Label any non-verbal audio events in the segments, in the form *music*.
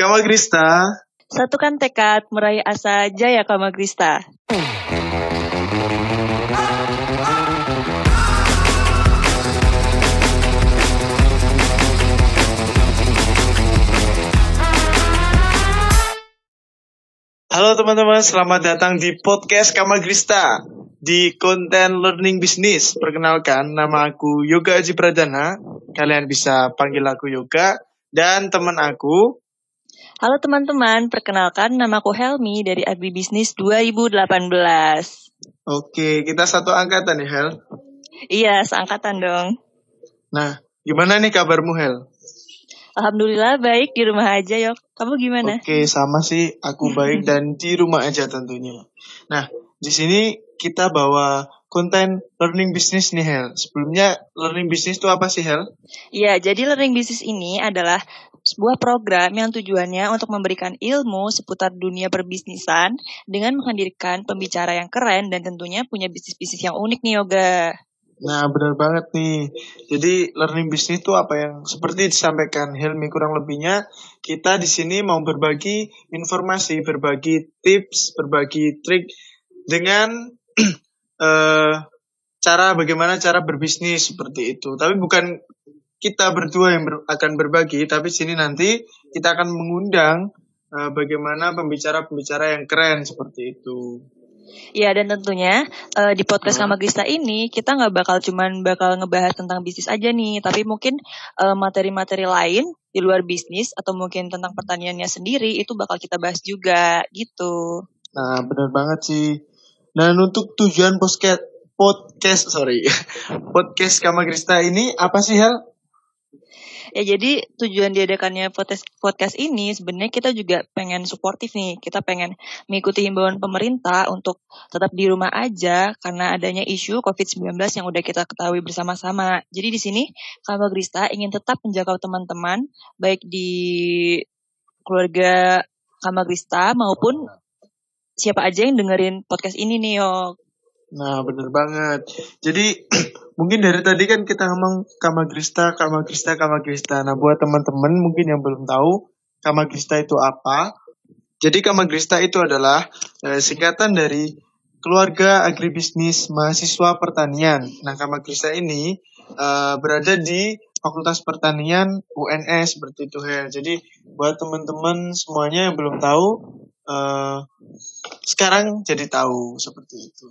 Kamagrista. Satukan tekad meraih asa jaya Kamagrista. Halo teman-teman, selamat datang di podcast Kamagrista di konten learning business. Perkenalkan, nama aku Yoga Aji Pradana. Kalian bisa panggil aku Yoga dan teman aku. Halo teman-teman, perkenalkan nama aku Helmi dari Agribisnis 2018. Oke, kita satu angkatan ya Hel. Iya, seangkatan dong. Nah, gimana nih kabarmu Hel? Alhamdulillah baik di rumah aja, Yok. Kamu gimana? Oke, sama sih. Aku baik *laughs* dan di rumah aja tentunya. Nah, di sini kita bawa konten learning business nih Hel. Sebelumnya learning business itu apa sih Hel? Iya, jadi learning business ini adalah sebuah program yang tujuannya untuk memberikan ilmu seputar dunia perbisnisan dengan menghadirkan pembicara yang keren dan tentunya punya bisnis-bisnis yang unik nih Yoga. Nah, benar banget nih. Jadi learning business itu apa yang seperti disampaikan Helmi kurang lebihnya kita di sini mau berbagi informasi, berbagi tips, berbagi trik dengan uh, *clears throat* cara bagaimana cara berbisnis seperti itu. Tapi bukan kita berdua yang ber, akan berbagi, tapi sini nanti kita akan mengundang uh, bagaimana pembicara-pembicara yang keren seperti itu. Iya dan tentunya uh, di podcast hmm. Grista ini kita nggak bakal cuman bakal ngebahas tentang bisnis aja nih, tapi mungkin materi-materi uh, lain di luar bisnis atau mungkin tentang pertaniannya sendiri itu bakal kita bahas juga gitu. Nah benar banget sih. Nah untuk tujuan podcast podcast sorry *laughs* podcast Grista ini apa sih hal? Ya jadi tujuan diadakannya podcast, podcast ini sebenarnya kita juga pengen suportif nih. Kita pengen mengikuti himbauan pemerintah untuk tetap di rumah aja karena adanya isu COVID-19 yang udah kita ketahui bersama-sama. Jadi di sini Kamal Grista ingin tetap menjaga teman-teman baik di keluarga Kamal Grista maupun siapa aja yang dengerin podcast ini nih, yo. Nah, bener banget. Jadi, *clears throat* mungkin dari tadi kan kita ngomong Kamagrista, Kamagrista, Kamagrista. Nah, buat teman-teman mungkin yang belum tahu Kamagrista itu apa. Jadi, Kamagrista itu adalah eh, singkatan dari Keluarga Agribisnis Mahasiswa Pertanian. Nah, Kamagrista ini eh, berada di Fakultas Pertanian UNS seperti itu ya. Jadi, buat teman-teman semuanya yang belum tahu, eh, sekarang jadi tahu seperti itu.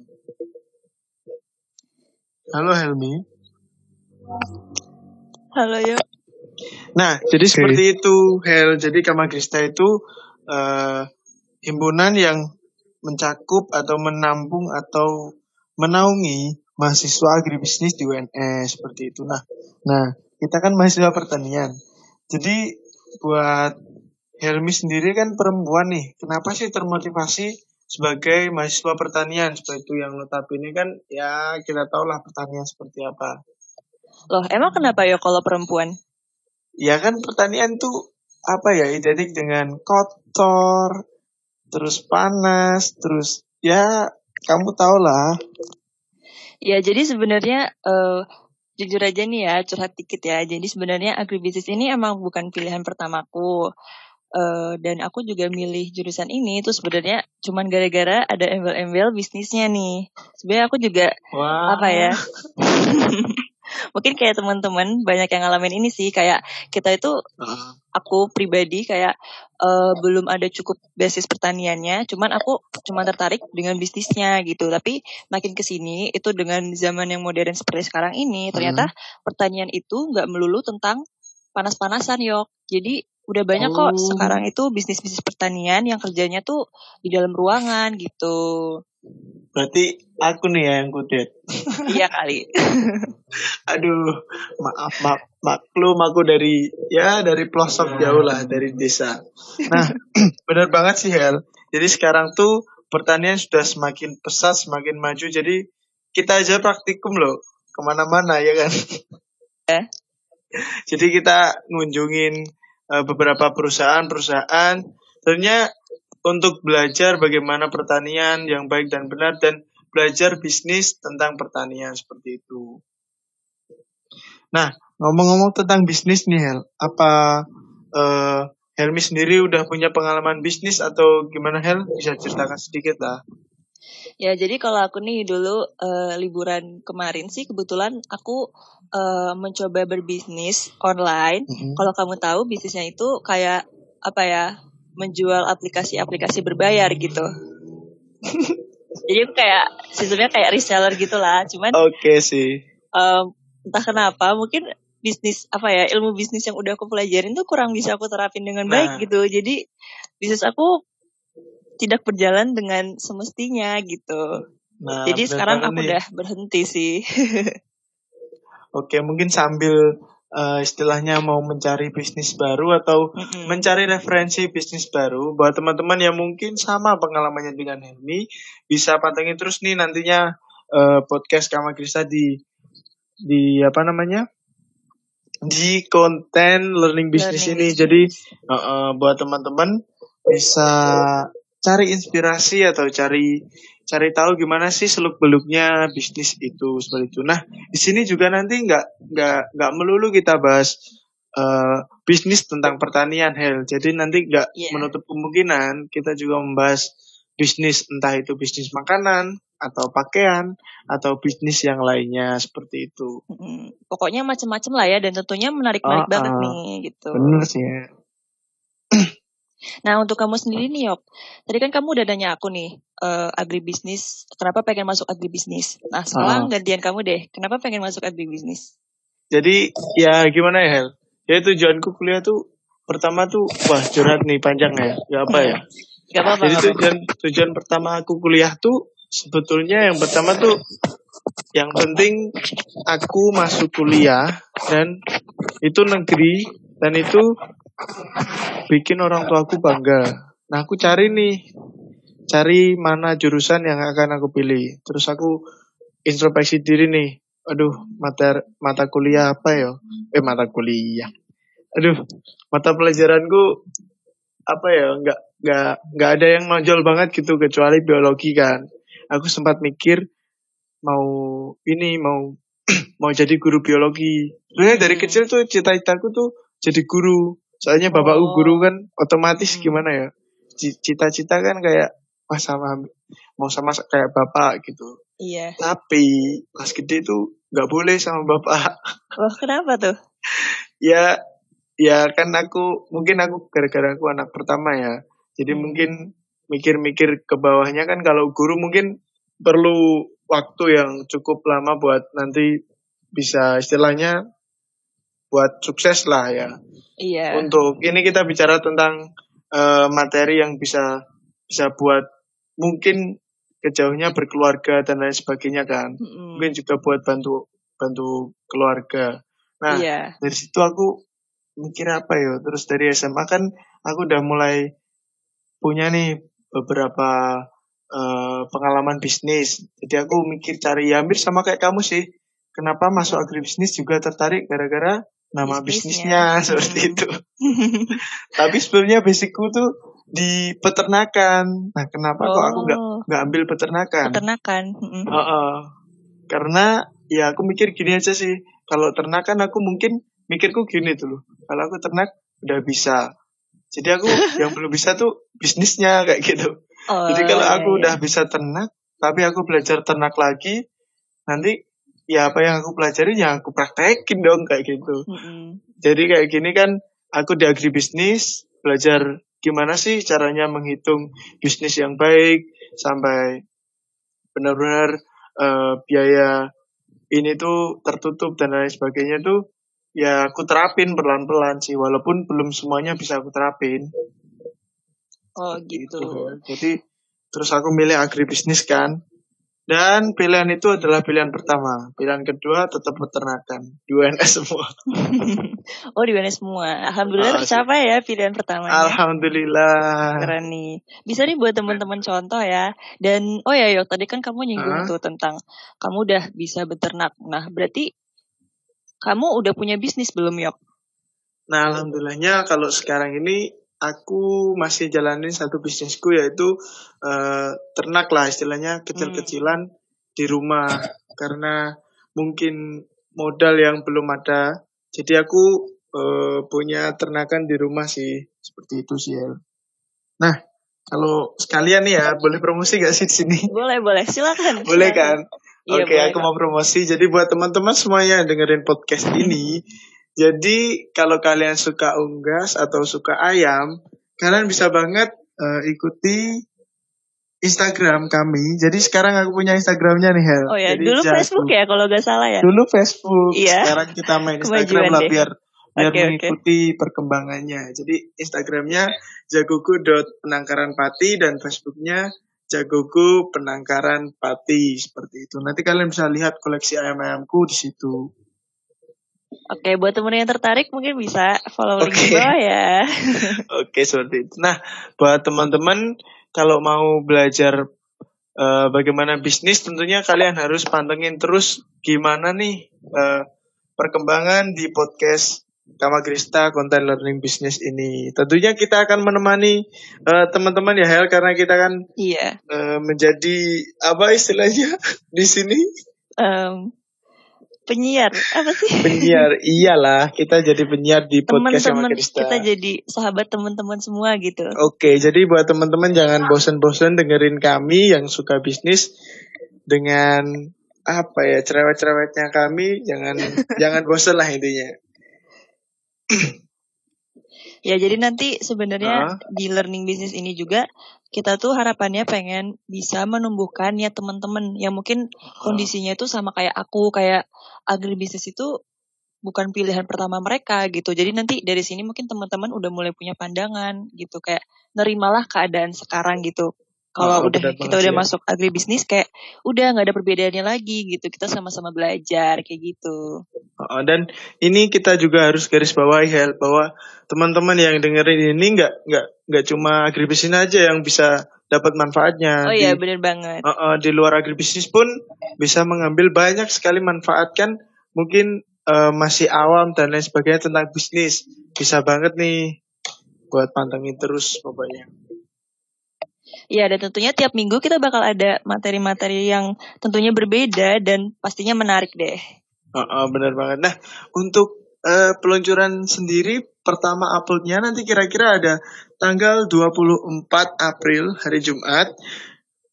Halo Helmi. Halo yuk. Nah, jadi okay. seperti itu Hel. Jadi Kamagrista itu uh, himpunan yang mencakup atau menampung atau menaungi mahasiswa agribisnis di UNS seperti itu. Nah, nah kita kan mahasiswa pertanian. Jadi buat Helmi sendiri kan perempuan nih. Kenapa sih termotivasi sebagai mahasiswa pertanian seperti itu yang ini kan ya kita tahu lah pertanian seperti apa. Loh, emang kenapa ya kalau perempuan? Ya kan pertanian tuh apa ya identik dengan kotor, terus panas, terus ya kamu tau lah. Ya jadi sebenarnya uh, jujur aja nih ya curhat dikit ya. Jadi sebenarnya agribisnis ini emang bukan pilihan pertamaku uh, dan aku juga milih jurusan ini itu sebenarnya cuman gara-gara ada embel-embel bisnisnya nih. Sebenarnya aku juga wow. apa ya? *laughs* mungkin kayak teman-teman banyak yang ngalamin ini sih kayak kita itu aku pribadi kayak uh, belum ada cukup basis pertaniannya cuman aku cuma tertarik dengan bisnisnya gitu tapi makin ke sini itu dengan zaman yang modern seperti sekarang ini ternyata hmm. pertanian itu nggak melulu tentang panas-panasan yok jadi udah banyak kok oh. sekarang itu bisnis-bisnis pertanian yang kerjanya tuh di dalam ruangan gitu. Berarti aku nih ya yang kudet. *laughs* iya kali. *laughs* Aduh, maaf mak maklum aku dari ya dari pelosok jauh lah dari desa. Nah, *clears throat* benar banget sih Hel. Jadi sekarang tuh pertanian sudah semakin pesat, semakin maju. Jadi kita aja praktikum loh ke mana-mana ya kan. Ya. *laughs* Jadi kita ngunjungin uh, beberapa perusahaan-perusahaan tentunya untuk belajar bagaimana pertanian yang baik dan benar dan belajar bisnis tentang pertanian seperti itu. Nah, ngomong-ngomong tentang bisnis nih Hel, apa uh, Helmi sendiri udah punya pengalaman bisnis atau gimana Hel? Bisa ceritakan sedikit lah. Ya, jadi kalau aku nih dulu uh, liburan kemarin sih kebetulan aku uh, mencoba berbisnis online. Mm -hmm. Kalau kamu tahu bisnisnya itu kayak apa ya? Menjual aplikasi-aplikasi berbayar gitu. *laughs* jadi kayak sistemnya kayak reseller gitulah. Cuman Oke okay, sih. Um, entah kenapa mungkin bisnis apa ya ilmu bisnis yang udah aku pelajarin tuh kurang bisa aku terapin dengan nah. baik gitu jadi bisnis aku tidak berjalan dengan semestinya gitu nah, jadi sekarang aku nih. udah berhenti sih *laughs* oke mungkin sambil uh, istilahnya mau mencari bisnis baru atau mm-hmm. mencari referensi bisnis baru buat teman-teman yang mungkin sama pengalamannya dengan Helmi bisa pantengin terus nih nantinya uh, podcast Kama Krista di di apa namanya di konten learning learning ini. Business. Jadi uh, uh, buat teman-teman bisa cari inspirasi atau cari cari tahu gimana sih seluk beluknya bisnis itu seperti itu. Nah di sini juga nanti nggak nggak nggak melulu kita bahas uh, bisnis tentang pertanian Hel. Jadi nanti nggak yeah. menutup kemungkinan kita juga membahas bisnis entah itu bisnis makanan atau pakaian atau bisnis yang lainnya seperti itu. Hmm, pokoknya macam-macam lah ya dan tentunya menarik-menarik oh, banget uh, nih gitu. Benar sih ya. Nah untuk kamu sendiri nih Yok, tadi kan kamu udah nanya aku nih uh, agribisnis, kenapa pengen masuk agribisnis? Nah sekarang uh. gantian kamu deh, kenapa pengen masuk agribisnis? Jadi ya gimana ya Hel? Ya tujuanku kuliah tuh pertama tuh wah curhat nih panjang ya, gak apa ya? *laughs* Gak apa-apa. Jadi tujuan tujuan pertama aku kuliah tuh sebetulnya yang pertama tuh yang penting aku masuk kuliah dan itu negeri dan itu bikin orang tua aku bangga. Nah aku cari nih, cari mana jurusan yang akan aku pilih. Terus aku introspeksi diri nih. Aduh, mata mata kuliah apa ya? Eh mata kuliah. Aduh, mata pelajaranku apa ya? Nggak nggak nggak ada yang nonjol banget gitu kecuali biologi kan aku sempat mikir mau ini mau *clears throat* mau jadi guru biologi. Sebenarnya dari kecil tuh cita-citaku tuh jadi guru. Soalnya bapakku oh. guru kan otomatis hmm. gimana ya? Cita-cita kan kayak pas sama mau sama kayak bapak gitu. Iya. Tapi pas gede tuh nggak boleh sama bapak. *laughs* Wah, kenapa tuh? ya ya kan aku mungkin aku gara-gara aku anak pertama ya. Jadi hmm. mungkin mikir-mikir ke bawahnya kan kalau guru mungkin perlu waktu yang cukup lama buat nanti bisa istilahnya buat sukses lah ya. Iya. Untuk ini kita bicara tentang uh, materi yang bisa bisa buat mungkin kejauhnya berkeluarga dan lain sebagainya kan. Mm. Mungkin juga buat bantu bantu keluarga. Nah, iya. dari situ aku mikir apa ya? Terus dari SMA kan aku udah mulai punya nih beberapa uh, pengalaman bisnis. Jadi aku mikir cari ya hampir sama kayak kamu sih. Kenapa masuk agribisnis juga tertarik gara-gara nama bisnisnya, bisnisnya *laughs* seperti itu. *laughs* Tapi sebenarnya basicku tuh di peternakan. Nah, kenapa oh. kok aku nggak oh. nggak ambil peternakan? Peternakan. Uh -uh. Karena ya aku mikir gini aja sih. Kalau ternakan aku mungkin mikirku gini dulu. Kalau aku ternak udah bisa. Jadi aku *laughs* yang belum bisa tuh bisnisnya kayak gitu. Oh, Jadi kalau iya, aku iya. udah bisa ternak, tapi aku belajar ternak lagi, nanti ya apa yang aku pelajari ya aku praktekin dong kayak gitu. Mm-hmm. Jadi kayak gini kan aku di agribisnis belajar gimana sih caranya menghitung bisnis yang baik sampai benar-benar uh, biaya ini tuh tertutup dan lain sebagainya tuh ya aku terapin pelan-pelan sih walaupun belum semuanya bisa aku terapin. Oh gitu. gitu. Jadi terus aku milih agribisnis kan. Dan pilihan itu adalah pilihan pertama. Pilihan kedua tetap peternakan. Dua NS semua. *laughs* oh di UNS semua. Alhamdulillah oh, tercapai ya pilihan pertama. Alhamdulillah. Keren nih. Bisa nih buat teman-teman contoh ya. Dan oh ya Yok, tadi kan kamu nyinggung huh? tuh tentang kamu udah bisa beternak. Nah berarti kamu udah punya bisnis belum Yok? Nah alhamdulillahnya kalau sekarang ini aku masih jalanin satu bisnisku yaitu uh, ternak lah istilahnya kecil-kecilan hmm. di rumah karena mungkin modal yang belum ada. Jadi aku uh, punya ternakan di rumah sih seperti itu sih ya. Nah, kalau sekalian nih ya, boleh promosi gak sih di sini? *laughs* Boleh, boleh. Silakan. *laughs* boleh kan? Iya, Oke, aku mau promosi. Jadi buat teman-teman semuanya yang dengerin podcast ini, jadi kalau kalian suka unggas atau suka ayam, kalian bisa banget uh, ikuti Instagram kami. Jadi sekarang aku punya Instagramnya nih Hel. Oh ya, Jadi dulu. Facebook ya kalau gak salah ya. Dulu Facebook. Iya. Sekarang kita main *laughs* Instagram lah deh. biar biar oke. mengikuti perkembangannya. Jadi Instagramnya jagoku.penangkaran pati dan Facebooknya jagoku penangkaran pati seperti itu. Nanti kalian bisa lihat koleksi ayam-ayamku di situ. Oke, buat temen yang tertarik mungkin bisa follow link di Oke. bawah ya. *laughs* Oke seperti itu. Nah buat teman-teman kalau mau belajar eh, bagaimana bisnis, tentunya kalian harus pantengin terus gimana nih eh, perkembangan di podcast Kamagrista Content Learning Business ini. Tentunya kita akan menemani eh, teman-teman ya Hel karena kita kan Iya. eh, menjadi apa istilahnya *laughs* di sini Em, penyiar apa sih? penyiar. Iyalah kita jadi penyiar di podcast Teman-teman Kamagrista. kita jadi sahabat teman-teman semua gitu. Oke, jadi buat teman-teman jangan bosan-bosan dengerin kami yang suka bisnis dengan apa ya cerewet-cerewetnya kami, jangan *laughs* jangan bosan lah intinya. Ya, jadi nanti sebenarnya Ah. di learning business ini juga kita tuh harapannya pengen bisa menumbuhkan ya teman-teman yang mungkin kondisinya itu sama kayak aku, kayak agribisnis itu bukan pilihan pertama mereka gitu. Jadi nanti dari sini mungkin teman-teman udah mulai punya pandangan gitu kayak nerimalah keadaan sekarang gitu. Kalau Oh, udah benar kita udah ya. masuk agribisnis kayak udah nggak ada perbedaannya lagi gitu. Kita sama-sama belajar kayak gitu. Oh, dan ini kita juga harus garis bawahi Hel, bahwa teman-teman yang dengerin ini nggak nggak nggak cuma agribisnis aja yang bisa dapat manfaatnya. Oh iya Di- bener banget. Uh, uh, di luar agribisnis pun bisa mengambil banyak sekali manfaat kan mungkin uh, masih awam dan lain sebagainya tentang bisnis bisa banget nih buat pantengin terus pokoknya Iya, dan tentunya tiap minggu kita bakal ada materi-materi yang tentunya berbeda dan pastinya menarik deh. uh, uh, benar banget nah untuk uh, peluncuran sendiri pertama uploadnya nanti kira-kira ada tanggal 24 April hari Jumat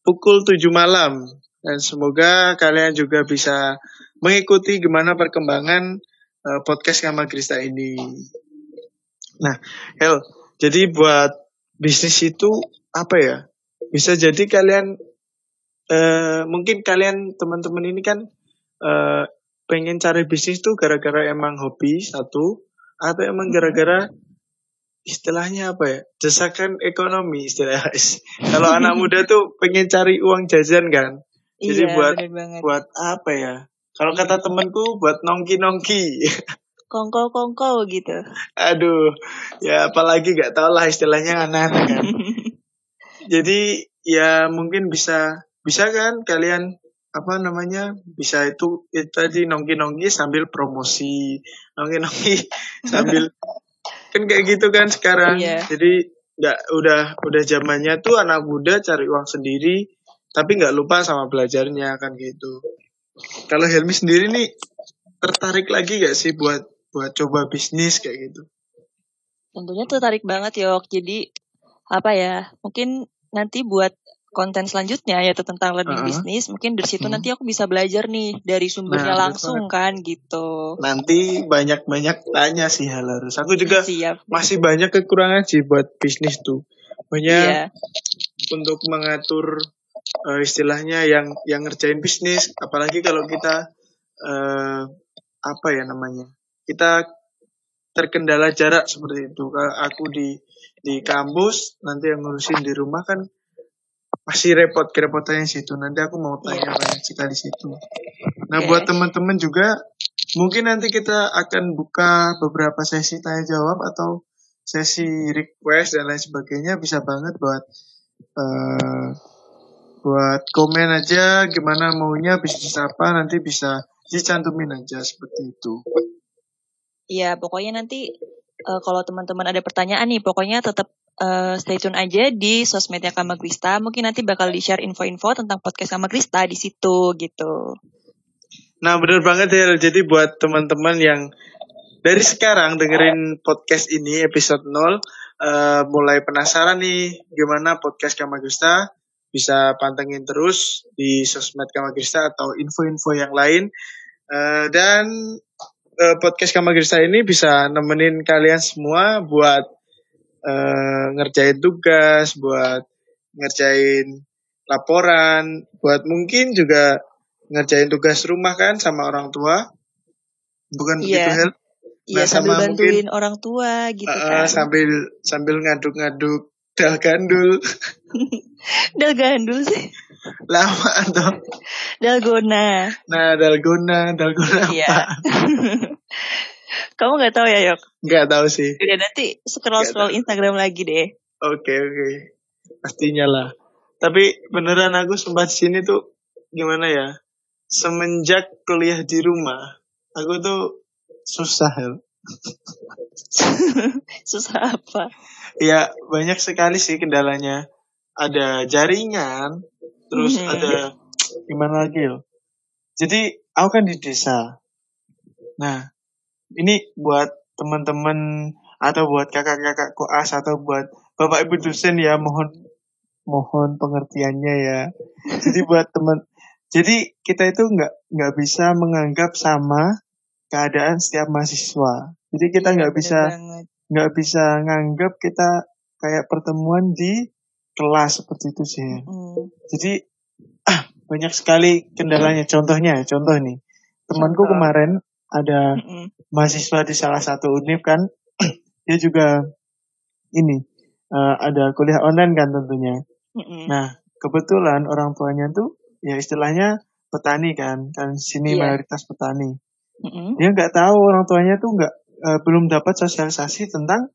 pukul 7 malam dan semoga kalian juga bisa mengikuti gimana perkembangan uh, podcast Kamagrista ini. Nah, Hel, jadi buat bisnis itu apa ya? Bisa jadi kalian eh mungkin kalian teman-teman ini kan eh pengen cari bisnis tuh gara-gara emang hobi satu atau emang gara-gara istilahnya apa ya? Desakan ekonomi istilah. *laughs* Kalau anak muda tuh pengen cari uang jajan kan. Jadi iya, buat buat apa ya? Kalau kata temanku buat nongki-nongki. *laughs* Kongko-kongko gitu. Aduh, ya apalagi gak tau lah istilahnya anak-anak kan. *laughs* Jadi ya mungkin bisa bisa kan kalian apa namanya bisa itu itu tadi nongki-nongki sambil promosi nongki-nongki *laughs* sambil kan kayak gitu kan sekarang. Iya. Jadi nggak udah udah zamannya tuh anak muda cari uang sendiri tapi nggak lupa sama belajarnya kan gitu. Kalau Helmi sendiri nih tertarik lagi gak sih buat buat coba bisnis kayak gitu? Tentunya tertarik banget Yok. Jadi apa ya? Mungkin nanti buat konten selanjutnya yaitu tentang learning Uh-uh. business, mungkin dari situ Hmm. nanti aku bisa belajar nih dari sumbernya Nah, betul langsung kan gitu. Nanti banyak-banyak tanya sih hal harus. Aku juga Siap. masih banyak kekurangan sih buat bisnis tuh. Banyak Iya. untuk mengatur eh, istilahnya yang yang ngerjain bisnis, apalagi kalau kita eh, apa ya namanya? Kita terkendala jarak seperti itu. Kalau aku di di kampus, nanti yang ngurusin di rumah kan masih repot kerepotannya situ. Nanti aku mau tanya banyak sekali situ. Nah, Oke. buat teman-teman juga mungkin nanti kita akan buka beberapa sesi tanya jawab atau sesi request dan lain sebagainya bisa banget buat eh buat komen aja gimana maunya bisnis apa nanti bisa dicantumin aja seperti itu. Iya, pokoknya nanti eh, kalau teman-teman ada pertanyaan nih, pokoknya tetap eh, stay tune aja di sosmednya Kamagrista. Mungkin nanti bakal di-share info-info tentang podcast Kamagrista di situ gitu. Nah bener banget ya jadi buat teman-teman yang dari sekarang dengerin podcast ini episode 0 uh, mulai penasaran nih gimana podcast Kamagusta bisa pantengin terus di sosmed Kamagusta atau info-info yang lain uh, dan uh, podcast Kamagusta ini bisa nemenin kalian semua buat uh, ngerjain tugas buat ngerjain laporan buat mungkin juga ngerjain tugas rumah kan sama orang tua bukan Iya. begitu Hel? Iya Nah, sambil sama bantuin mungkin- orang tua gitu Uh, kan. sambil sambil ngaduk-ngaduk dal gandul *laughs* Dalgandul sih. Lama tuh Dalgona. nah dalgona dalgona Iya. apa *laughs* Kamu nggak tahu ya Yok? nggak tahu sih Ya nanti scroll scroll Instagram lagi deh. oke oke pastinya lah tapi beneran aku sempat sini tuh gimana ya semenjak kuliah di rumah aku tuh susah Hel. *laughs* Susah apa? ya banyak sekali sih kendalanya ada jaringan terus Mhm. ada gimana lagi yo jadi aku kan di desa. Nah ini buat teman-teman atau buat kakak-kakak koas atau buat bapak ibu dosen ya mohon mohon pengertiannya ya. Jadi buat teman jadi kita itu nggak nggak bisa menganggap sama keadaan setiap mahasiswa. Jadi kita Iya, nggak bisa nggak bisa nganggap kita kayak pertemuan di kelas seperti itu sih. Mm. Jadi ah banyak sekali kendalanya. Contohnya, contoh nih, temanku Contoh. kemarin ada Mm-mm. mahasiswa di salah satu univ kan, *clears throat* dia juga ini eh, ada kuliah online kan tentunya. Mm-mm. Nah kebetulan orang tuanya tuh ya istilahnya petani kan, kan sini Iya. mayoritas petani. Mm-mm. Dia nggak tahu orang tuanya tuh nggak eh, belum dapat sosialisasi tentang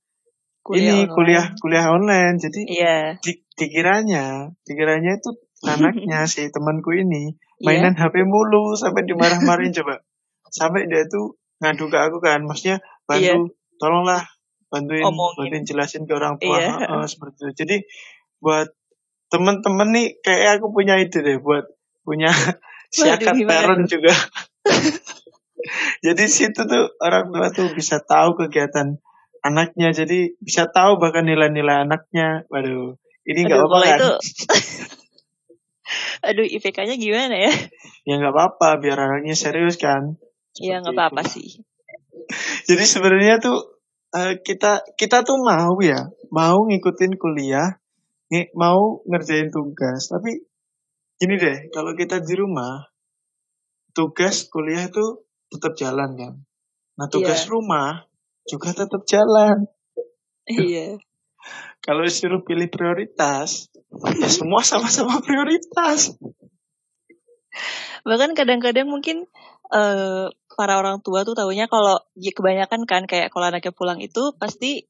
ini online. kuliah kuliah online jadi Iya. di, dikiranya dikiranya itu anaknya *laughs* si temanku ini Iya. mainan HP mulu sampai dimarah-marahin coba sampai dia tuh ngadu ke aku kan maksudnya bantu tolonglah bantuin. Omongin. bantuin jelasin ke orang tua Iya. Heeh, seperti itu jadi buat temen-temen nih kayak aku punya ide deh buat punya *laughs* siakat parent juga *laughs* jadi situ tuh orang tua tuh bisa tahu kegiatan anaknya jadi bisa tahu bahkan nilai-nilai anaknya waduh ini nggak apa-apa kan itu *laughs* Aduh, IPK-nya gimana ya? ya nggak apa-apa biar anaknya serius kan Ya nggak apa-apa sih. *laughs* jadi sebenarnya tuh eh, kita kita tuh mau ya mau ngikutin kuliah nge- mau ngerjain tugas tapi gini deh kalau kita di rumah tugas kuliah itu tetap jalan kan nah tugas Iya. rumah juga tetap jalan Iya. *laughs* kalau disuruh pilih prioritas ya semua sama-sama prioritas Bahkan kadang-kadang mungkin eh para orang tua tuh taunya kalau ya kebanyakan kan kayak kalau anaknya pulang itu pasti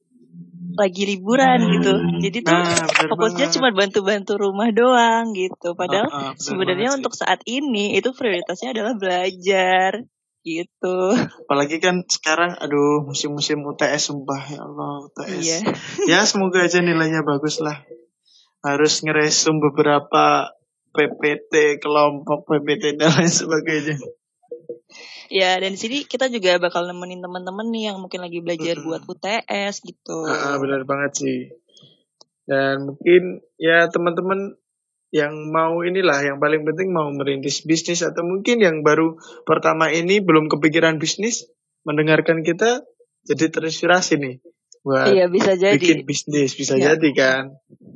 lagi liburan gitu. Jadi tuh nah fokusnya banget. cuma bantu-bantu rumah doang gitu. Padahal Ah, ah, bener sebenarnya untuk saat ini itu prioritasnya adalah belajar gitu. apalagi kan sekarang aduh musim-musim UTS sumpah ya Allah UTS Iya. *laughs* ya semoga aja nilainya bagus lah harus ngeresum beberapa PPT kelompok PPT dan lain sebagainya Ya, dan di sini kita juga bakal nemenin teman-teman nih yang mungkin lagi belajar Mm-mm. buat UTS gitu. Ah, benar banget sih dan mungkin ya teman-teman yang mau inilah yang paling penting mau merintis bisnis atau mungkin yang baru pertama ini belum kepikiran bisnis mendengarkan kita jadi terinspirasi nih buat Iya, bisa jadi. bikin bisnis bisa Iya. jadi kan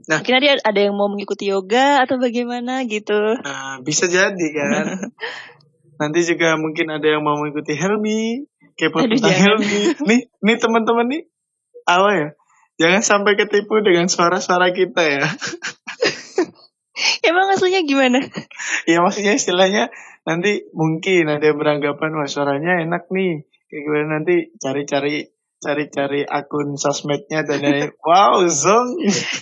Mungkin ada ada yang mau mengikuti yoga atau bagaimana gitu. Nah, bisa jadi kan. *laughs* Nanti juga mungkin ada yang mau mengikuti Helmi, kepo Aduh, tentang jangan. Helmi. Nih, nih teman-teman nih, apa ya? Jangan sampai ketipu dengan suara-suara kita ya. *laughs* Emang aslinya gimana? *laughs* ya maksudnya istilahnya nanti mungkin ada yang beranggapan wah suaranya enak nih. Kayak gimana? Nanti cari-cari cari-cari akun sosmednya dan lain *laughs* wow zong.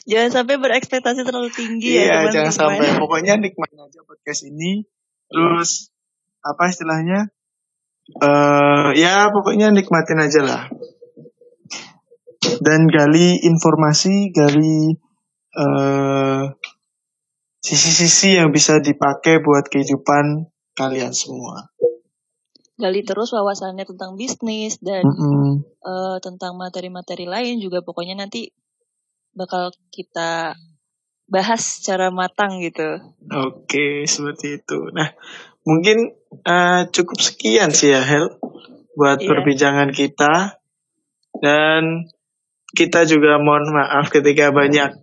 Jangan sampai berekspektasi terlalu tinggi ya iya jangan sampai. Pokoknya nikmatin aja podcast ini. Terus apa istilahnya? Eh ya pokoknya nikmatin aja lah. Dan gali informasi gali eh sisi-sisi yang bisa dipakai buat kehidupan kalian semua gali terus wawasannya tentang bisnis dan Mm -mm. uh, tentang materi-materi lain juga pokoknya nanti bakal kita bahas secara matang gitu. Oke, seperti itu. Nah, mungkin uh, cukup sekian sih ya, Hel, buat Iya. perbincangan kita. Dan kita juga mohon maaf ketika banyak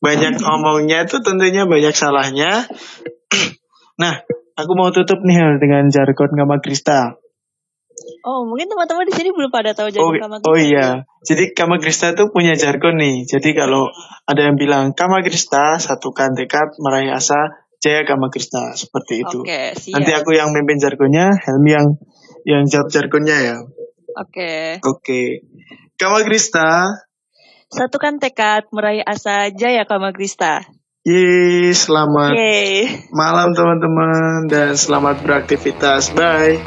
banyak ngomongnya itu tentunya banyak salahnya. nah, aku mau tutup nih Hel dengan jargon Kama Krista. Oh, mungkin teman-teman di sini belum pada tahu Oh, jargon Kama oh Krista ya? iya, jadi Kama Krista tuh punya jargon nih. Jadi kalau ada yang bilang Kama Krista, satukan tekad, meraih asa, jaya Kama Krista. Seperti itu. Oke, siap. Nanti aku yang mimpin jargonnya, Helmi yang yang jawab jargonnya ya. Oke. Oke. Kama Krista, Satukan tekad meraih asa jaya Kama Krista. Yeay, selamat Yeay. malam teman-teman dan selamat beraktivitas. Bye.